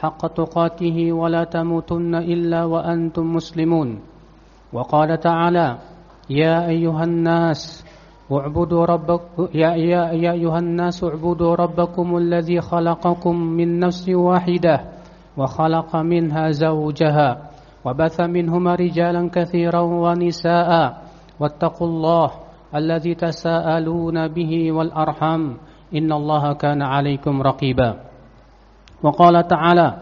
حق تقاته ولا تموتن إلا وأنتم مسلمون. وقال تعالى يا أيها الناس اعبدوا ربكم يا, يا, يا أيها الناس اعبدوا ربكم الذي خلقكم من نفس واحدة وخلق منها زوجها وبث منهما رجالا كثيرا ونساء واتقوا الله الذي تساءلون به والأرحم إن الله كان عليكم رقيبا. وقال تعالى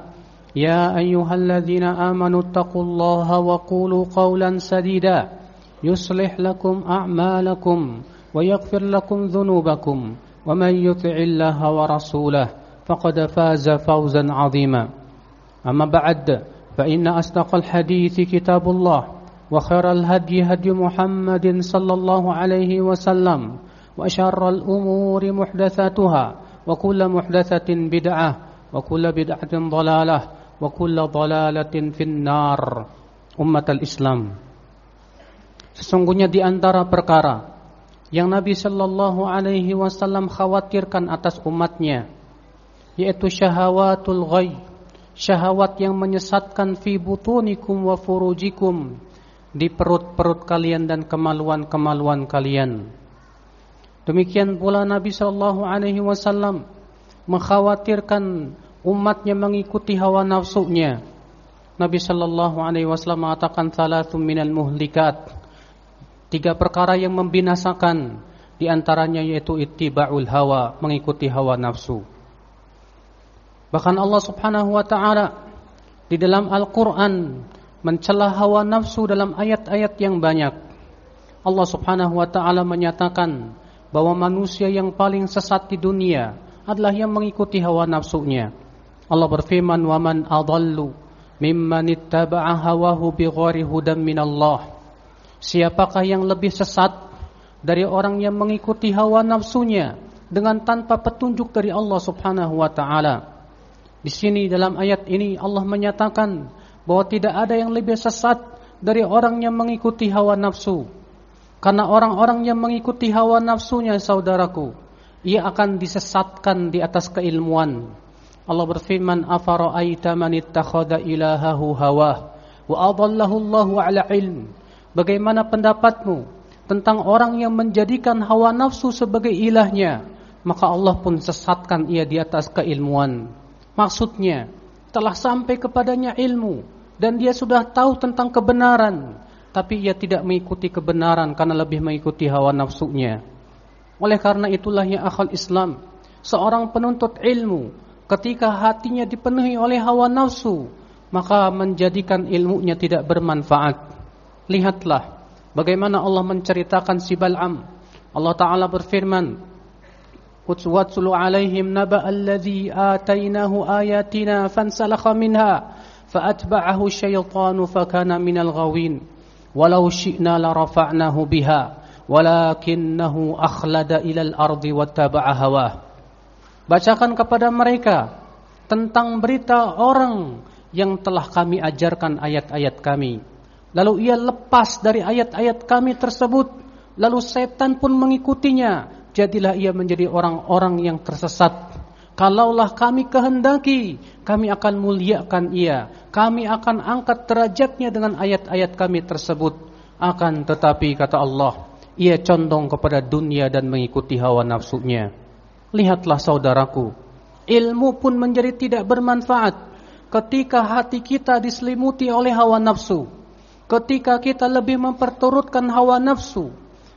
يا أيها الذين آمنوا اتقوا الله وقولوا قولا سديدا يصلح لكم أعمالكم ويغفر لكم ذنوبكم ومن يطع الله ورسوله فقد فاز فوزا عظيما. أما بعد فإن أصدق الحديث كتاب الله وخير الهدي هدي محمد صلى الله عليه وسلم وشر الأمور محدثاتها وكل محدثة بدعة وكل بدعة ضلالة وكل ضلالة في النار أمة الإسلام Sesungguhnya di antara perkara yang Nabi Shallallahu Alaihi Wasallam khawatirkan atas umatnya, yaitu syahawatul ghay, syahwat yang menyesatkan fi butunikum wa furujikum di perut-perut kalian dan kemaluan-kemaluan kalian. Demikian pula Nabi Shallallahu Alaihi Wasallam mengkhawatirkan umatnya mengikuti hawa nafsunya. Nabi Shallallahu Alaihi Wasallam mengatakan salah minal muhlikat tiga perkara yang membinasakan di antaranya yaitu ittiba'ul hawa mengikuti hawa nafsu. Bahkan Allah Subhanahu wa taala di dalam Al-Qur'an mencela hawa nafsu dalam ayat-ayat yang banyak. Allah Subhanahu wa taala menyatakan bahwa manusia yang paling sesat di dunia adalah yang mengikuti hawa nafsunya. Allah berfirman, "Wa man adallu mimman ittaba'a hawahu bighairi hudan minallah." Siapakah yang lebih sesat dari orang yang mengikuti hawa nafsunya dengan tanpa petunjuk dari Allah Subhanahu wa taala? Di sini dalam ayat ini Allah menyatakan bahwa tidak ada yang lebih sesat dari orang yang mengikuti hawa nafsu. Karena orang-orang yang mengikuti hawa nafsunya saudaraku, ia akan disesatkan di atas keilmuan. Allah berfirman, "Afara'aita man ittakhadha ilahahu hawah wa adallahu Allahu 'ala ilm." Bagaimana pendapatmu tentang orang yang menjadikan hawa nafsu sebagai ilahnya? Maka Allah pun sesatkan ia di atas keilmuan. Maksudnya, telah sampai kepadanya ilmu dan dia sudah tahu tentang kebenaran, tapi ia tidak mengikuti kebenaran karena lebih mengikuti hawa nafsunya. Oleh karena itulah ya akal Islam, seorang penuntut ilmu ketika hatinya dipenuhi oleh hawa nafsu, maka menjadikan ilmunya tidak bermanfaat. Lihatlah bagaimana Allah menceritakan si Bal'am. Allah Ta'ala berfirman, Watsulu alaihim naba alladhi atainahu ayatina fansalakha minha فأتبعه الشيطان فكان من الغاوين ولو شئنا لرفعناه بها walakinnahu akhlada ilal ardi wattaba'a hawah. Bacakan kepada mereka tentang berita orang yang telah kami ajarkan ayat-ayat kami. Lalu ia lepas dari ayat-ayat kami tersebut, lalu setan pun mengikutinya. Jadilah ia menjadi orang-orang yang tersesat. Kalaulah kami kehendaki, kami akan muliakan ia. Kami akan angkat derajatnya dengan ayat-ayat kami tersebut. Akan tetapi kata Allah, ia condong kepada dunia dan mengikuti hawa nafsunya. Lihatlah saudaraku, ilmu pun menjadi tidak bermanfaat ketika hati kita diselimuti oleh hawa nafsu. Ketika kita lebih memperturutkan hawa nafsu,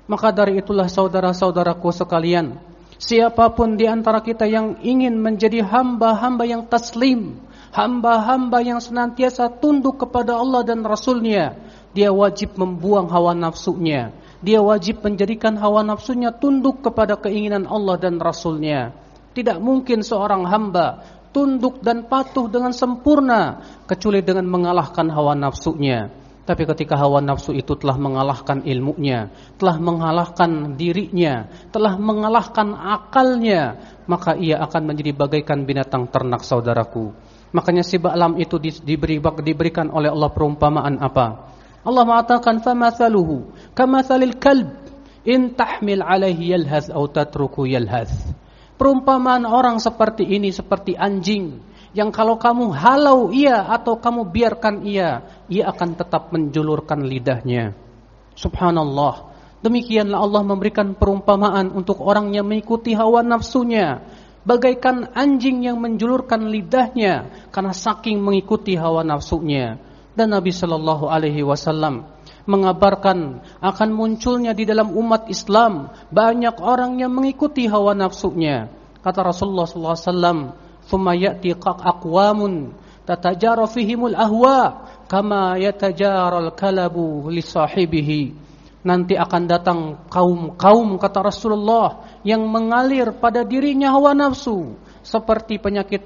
maka dari itulah saudara-saudaraku sekalian, siapa pun di antara kita yang ingin menjadi hamba-hamba yang taslim, hamba-hamba yang senantiasa tunduk kepada Allah dan Rasulnya, dia wajib membuang hawa nafsunya. Dia wajib menjadikan hawa nafsunya tunduk kepada keinginan Allah dan Rasulnya. Tidak mungkin seorang hamba tunduk dan patuh dengan sempurna kecuali dengan mengalahkan hawa nafsunya. Tapi ketika hawa nafsu itu telah mengalahkan ilmunya, telah mengalahkan dirinya, telah mengalahkan akalnya, maka ia akan menjadi bagaikan binatang ternak saudaraku. Makanya si Ba'lam itu diberi, diberikan oleh Allah perumpamaan apa? Allah mengatakan famathaluhu kamathalil kalb in tahmil alaihi yalhaz atau tatruku yalhaz. Perumpamaan orang seperti ini seperti anjing yang kalau kamu halau ia atau kamu biarkan ia, ia akan tetap menjulurkan lidahnya. Subhanallah. Demikianlah Allah memberikan perumpamaan untuk orang yang mengikuti hawa nafsunya. Bagaikan anjing yang menjulurkan lidahnya karena saking mengikuti hawa nafsunya. Dan Nabi Shallallahu Alaihi Wasallam mengabarkan akan munculnya di dalam umat Islam banyak orang yang mengikuti hawa nafsunya. Kata Rasulullah sallallahu alaihi wasallam, "Tsumma ya'ti aqwamun tatajara fihimul ahwa kama yatajaral kalabu li sahibihi." Nanti akan datang kaum-kaum kata Rasulullah yang mengalir pada dirinya hawa nafsu seperti penyakit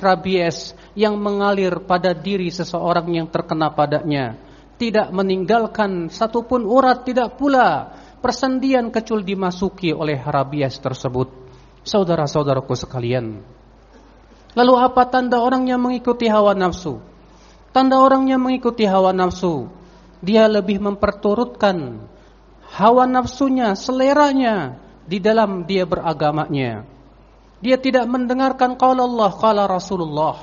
rabies yang mengalir pada diri seseorang yang terkena padanya tidak meninggalkan satupun urat tidak pula persendian kecil dimasuki oleh rabies tersebut. Saudara-saudaraku sekalian. Lalu apa tanda orang yang mengikuti hawa nafsu? Tanda orang yang mengikuti hawa nafsu, dia lebih memperturutkan hawa nafsunya, seleranya di dalam dia beragamanya. Dia tidak mendengarkan qala Allah, qala Rasulullah.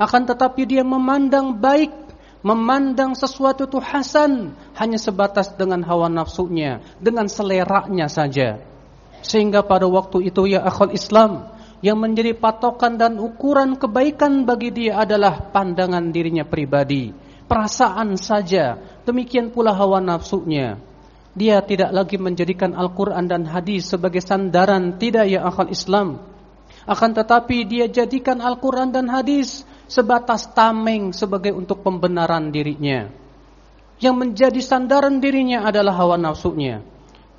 Akan tetapi dia memandang baik memandang sesuatu itu hasan hanya sebatas dengan hawa nafsunya, dengan seleranya saja. Sehingga pada waktu itu ya akhul Islam yang menjadi patokan dan ukuran kebaikan bagi dia adalah pandangan dirinya pribadi, perasaan saja. Demikian pula hawa nafsunya. Dia tidak lagi menjadikan Al-Quran dan hadis sebagai sandaran, tidak ya akhul Islam. Akan tetapi dia jadikan Al-Quran dan hadis sebatas tameng sebagai untuk pembenaran dirinya. Yang menjadi sandaran dirinya adalah hawa nafsunya.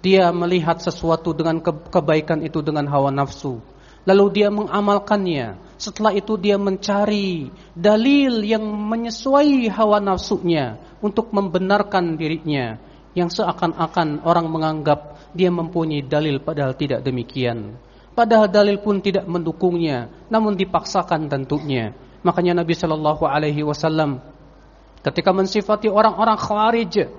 Dia melihat sesuatu dengan kebaikan itu dengan hawa nafsu. Lalu dia mengamalkannya. Setelah itu dia mencari dalil yang menyesuai hawa nafsunya untuk membenarkan dirinya. Yang seakan-akan orang menganggap dia mempunyai dalil padahal tidak demikian. Padahal dalil pun tidak mendukungnya, namun dipaksakan tentunya. Makanya Nabi Shallallahu Alaihi Wasallam ketika mensifati orang-orang khawarij,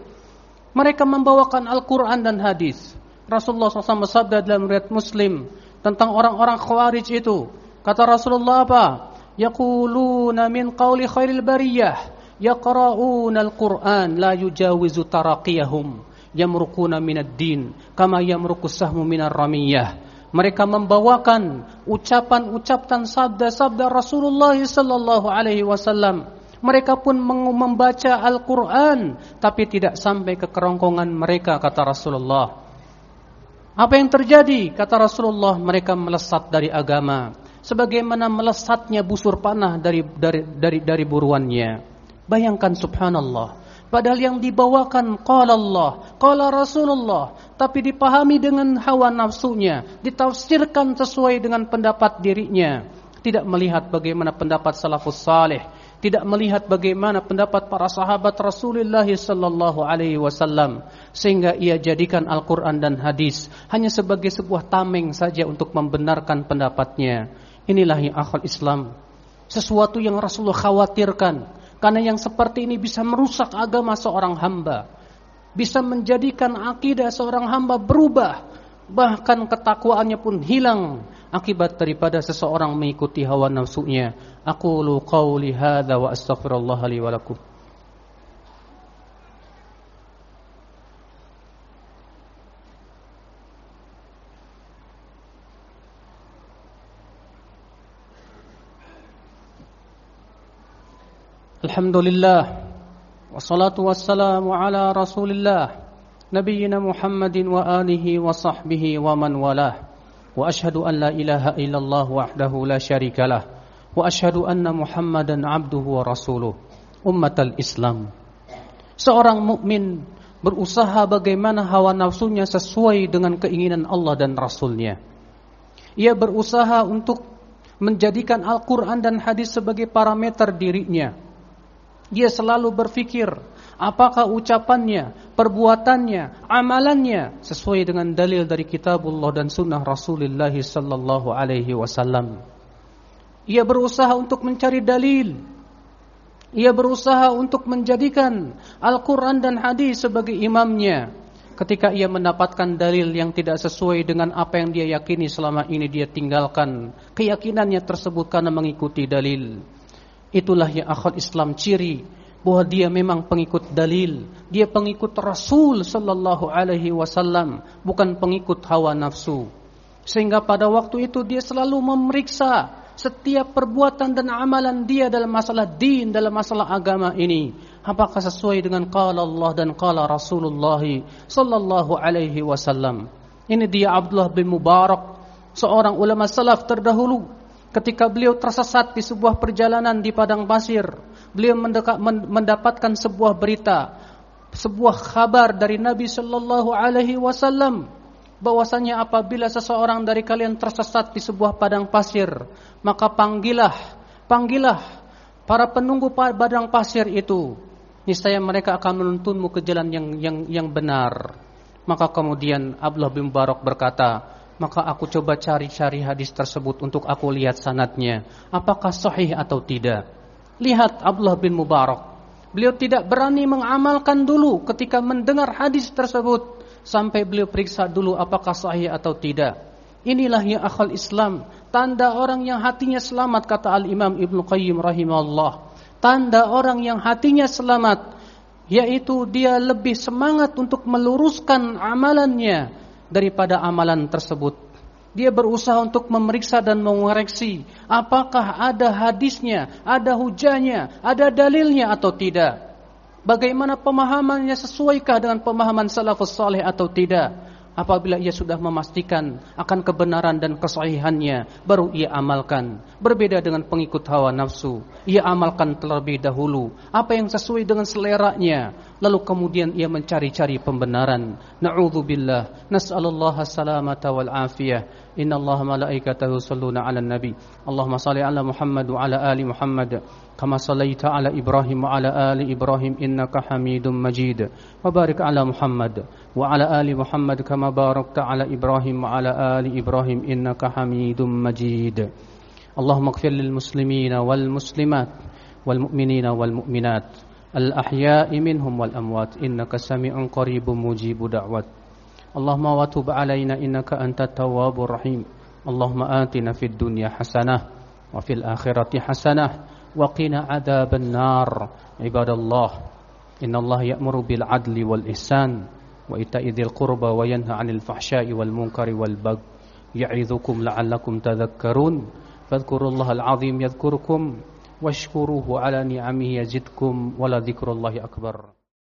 mereka membawakan Al-Quran dan hadis. Rasulullah SAW bersabda dalam riwayat Muslim tentang orang-orang khawarij itu. Kata Rasulullah apa? Yaquluna min qawli khairil bariyah yaqra'una al-Qur'an la yujawizu taraqiyahum yamruquna minad din kama yamruqu sahmu minar ramiyah mereka membawakan ucapan-ucapan sabda-sabda Rasulullah sallallahu alaihi wasallam. Mereka pun membaca Al-Quran Tapi tidak sampai ke kerongkongan mereka Kata Rasulullah Apa yang terjadi? Kata Rasulullah Mereka melesat dari agama Sebagaimana melesatnya busur panah dari, dari, dari, dari buruannya Bayangkan subhanallah Padahal yang dibawakan qala Allah, qala Rasulullah, tapi dipahami dengan hawa nafsunya, ditafsirkan sesuai dengan pendapat dirinya, tidak melihat bagaimana pendapat salafus saleh, tidak melihat bagaimana pendapat para sahabat Rasulullah sallallahu alaihi wasallam sehingga ia jadikan Al-Qur'an dan hadis hanya sebagai sebuah tameng saja untuk membenarkan pendapatnya. Inilah yang akal Islam. Sesuatu yang Rasulullah khawatirkan karena yang seperti ini bisa merusak agama seorang hamba. Bisa menjadikan akidah seorang hamba berubah. Bahkan ketakwaannya pun hilang akibat daripada seseorang mengikuti hawa nafsunya. Aku lu qawli hadha wa astaghfirullah li. الحمد لله والصلاة والسلام على رسول الله نبينا محمد وآله وصحبه ومن والاه وأشهد أن لا إله إلا الله وحده لا شريك له وأشهد أن محمدا عبده ورسوله أمة الإسلام Seorang mukmin berusaha bagaimana hawa nafsunya sesuai dengan keinginan Allah dan Rasulnya. Ia berusaha untuk menjadikan Al-Quran dan hadis sebagai parameter dirinya, dia selalu berpikir, apakah ucapannya, perbuatannya, amalannya sesuai dengan dalil dari kitabullah dan sunnah Rasulullah sallallahu alaihi wasallam. Ia berusaha untuk mencari dalil. Ia berusaha untuk menjadikan Al-Quran dan hadis sebagai imamnya ketika ia mendapatkan dalil yang tidak sesuai dengan apa yang dia yakini selama ini dia tinggalkan keyakinannya tersebut karena mengikuti dalil itulah yang akhwat Islam ciri bahwa dia memang pengikut dalil dia pengikut Rasul sallallahu alaihi wasallam bukan pengikut hawa nafsu sehingga pada waktu itu dia selalu memeriksa setiap perbuatan dan amalan dia dalam masalah din, dalam masalah agama ini. Apakah sesuai dengan qala Allah dan qala Rasulullah sallallahu alaihi wasallam. Ini dia Abdullah bin Mubarak, seorang ulama salaf terdahulu. Ketika beliau tersesat di sebuah perjalanan di padang pasir, beliau mendapatkan sebuah berita, sebuah kabar dari Nabi sallallahu alaihi wasallam bahwasanya apabila seseorang dari kalian tersesat di sebuah padang pasir, maka panggillah, panggillah para penunggu padang pasir itu. Niscaya mereka akan menuntunmu ke jalan yang yang yang benar. Maka kemudian Abdullah bin Barak berkata, maka aku coba cari-cari hadis tersebut untuk aku lihat sanatnya, apakah sahih atau tidak. Lihat Abdullah bin Mubarak, beliau tidak berani mengamalkan dulu ketika mendengar hadis tersebut sampai beliau periksa dulu apakah sahih atau tidak. Inilah yang akal Islam, tanda orang yang hatinya selamat kata Al-Imam Ibnu Qayyim rahimahullah. Tanda orang yang hatinya selamat yaitu dia lebih semangat untuk meluruskan amalannya daripada amalan tersebut. Dia berusaha untuk memeriksa dan mengoreksi apakah ada hadisnya, ada hujahnya, ada dalilnya atau tidak. Bagaimana pemahamannya sesuaikah dengan pemahaman salafus saleh atau tidak? Apabila ia sudah memastikan akan kebenaran dan kesahihannya, baru ia amalkan. Berbeda dengan pengikut hawa nafsu, ia amalkan terlebih dahulu apa yang sesuai dengan seleranya, lalu kemudian ia mencari-cari pembenaran. Na'udzubillah, nas'alullah salamata wal afiyah. Allah malaikatahu salluna ala nabi. Allahumma salli ala Muhammad wa ala ali Muhammad. كما صليت على إبراهيم وعلى آل إبراهيم إنك حميد مجيد وبارك على محمد وعلى آل محمد كما باركت على إبراهيم وعلى آل إبراهيم إنك حميد مجيد اللهم اغفر للمسلمين والمسلمات والمؤمنين والمؤمنات الأحياء منهم والأموات إنك سميع قريب مجيب دعوات اللهم وتب علينا إنك أنت التواب الرحيم. اللهم آتنا في الدنيا حسنة وفي الآخرة حسنة وقنا عذاب النار. عباد الله إن الله يأمر بالعدل والإحسان وإيتاء ذي القربى وينهى عن الفحشاء والمنكر والبغي. يعظكم لعلكم تذكرون. فاذكروا الله العظيم يذكركم واشكروه على نعمه يزدكم ولذكر الله أكبر.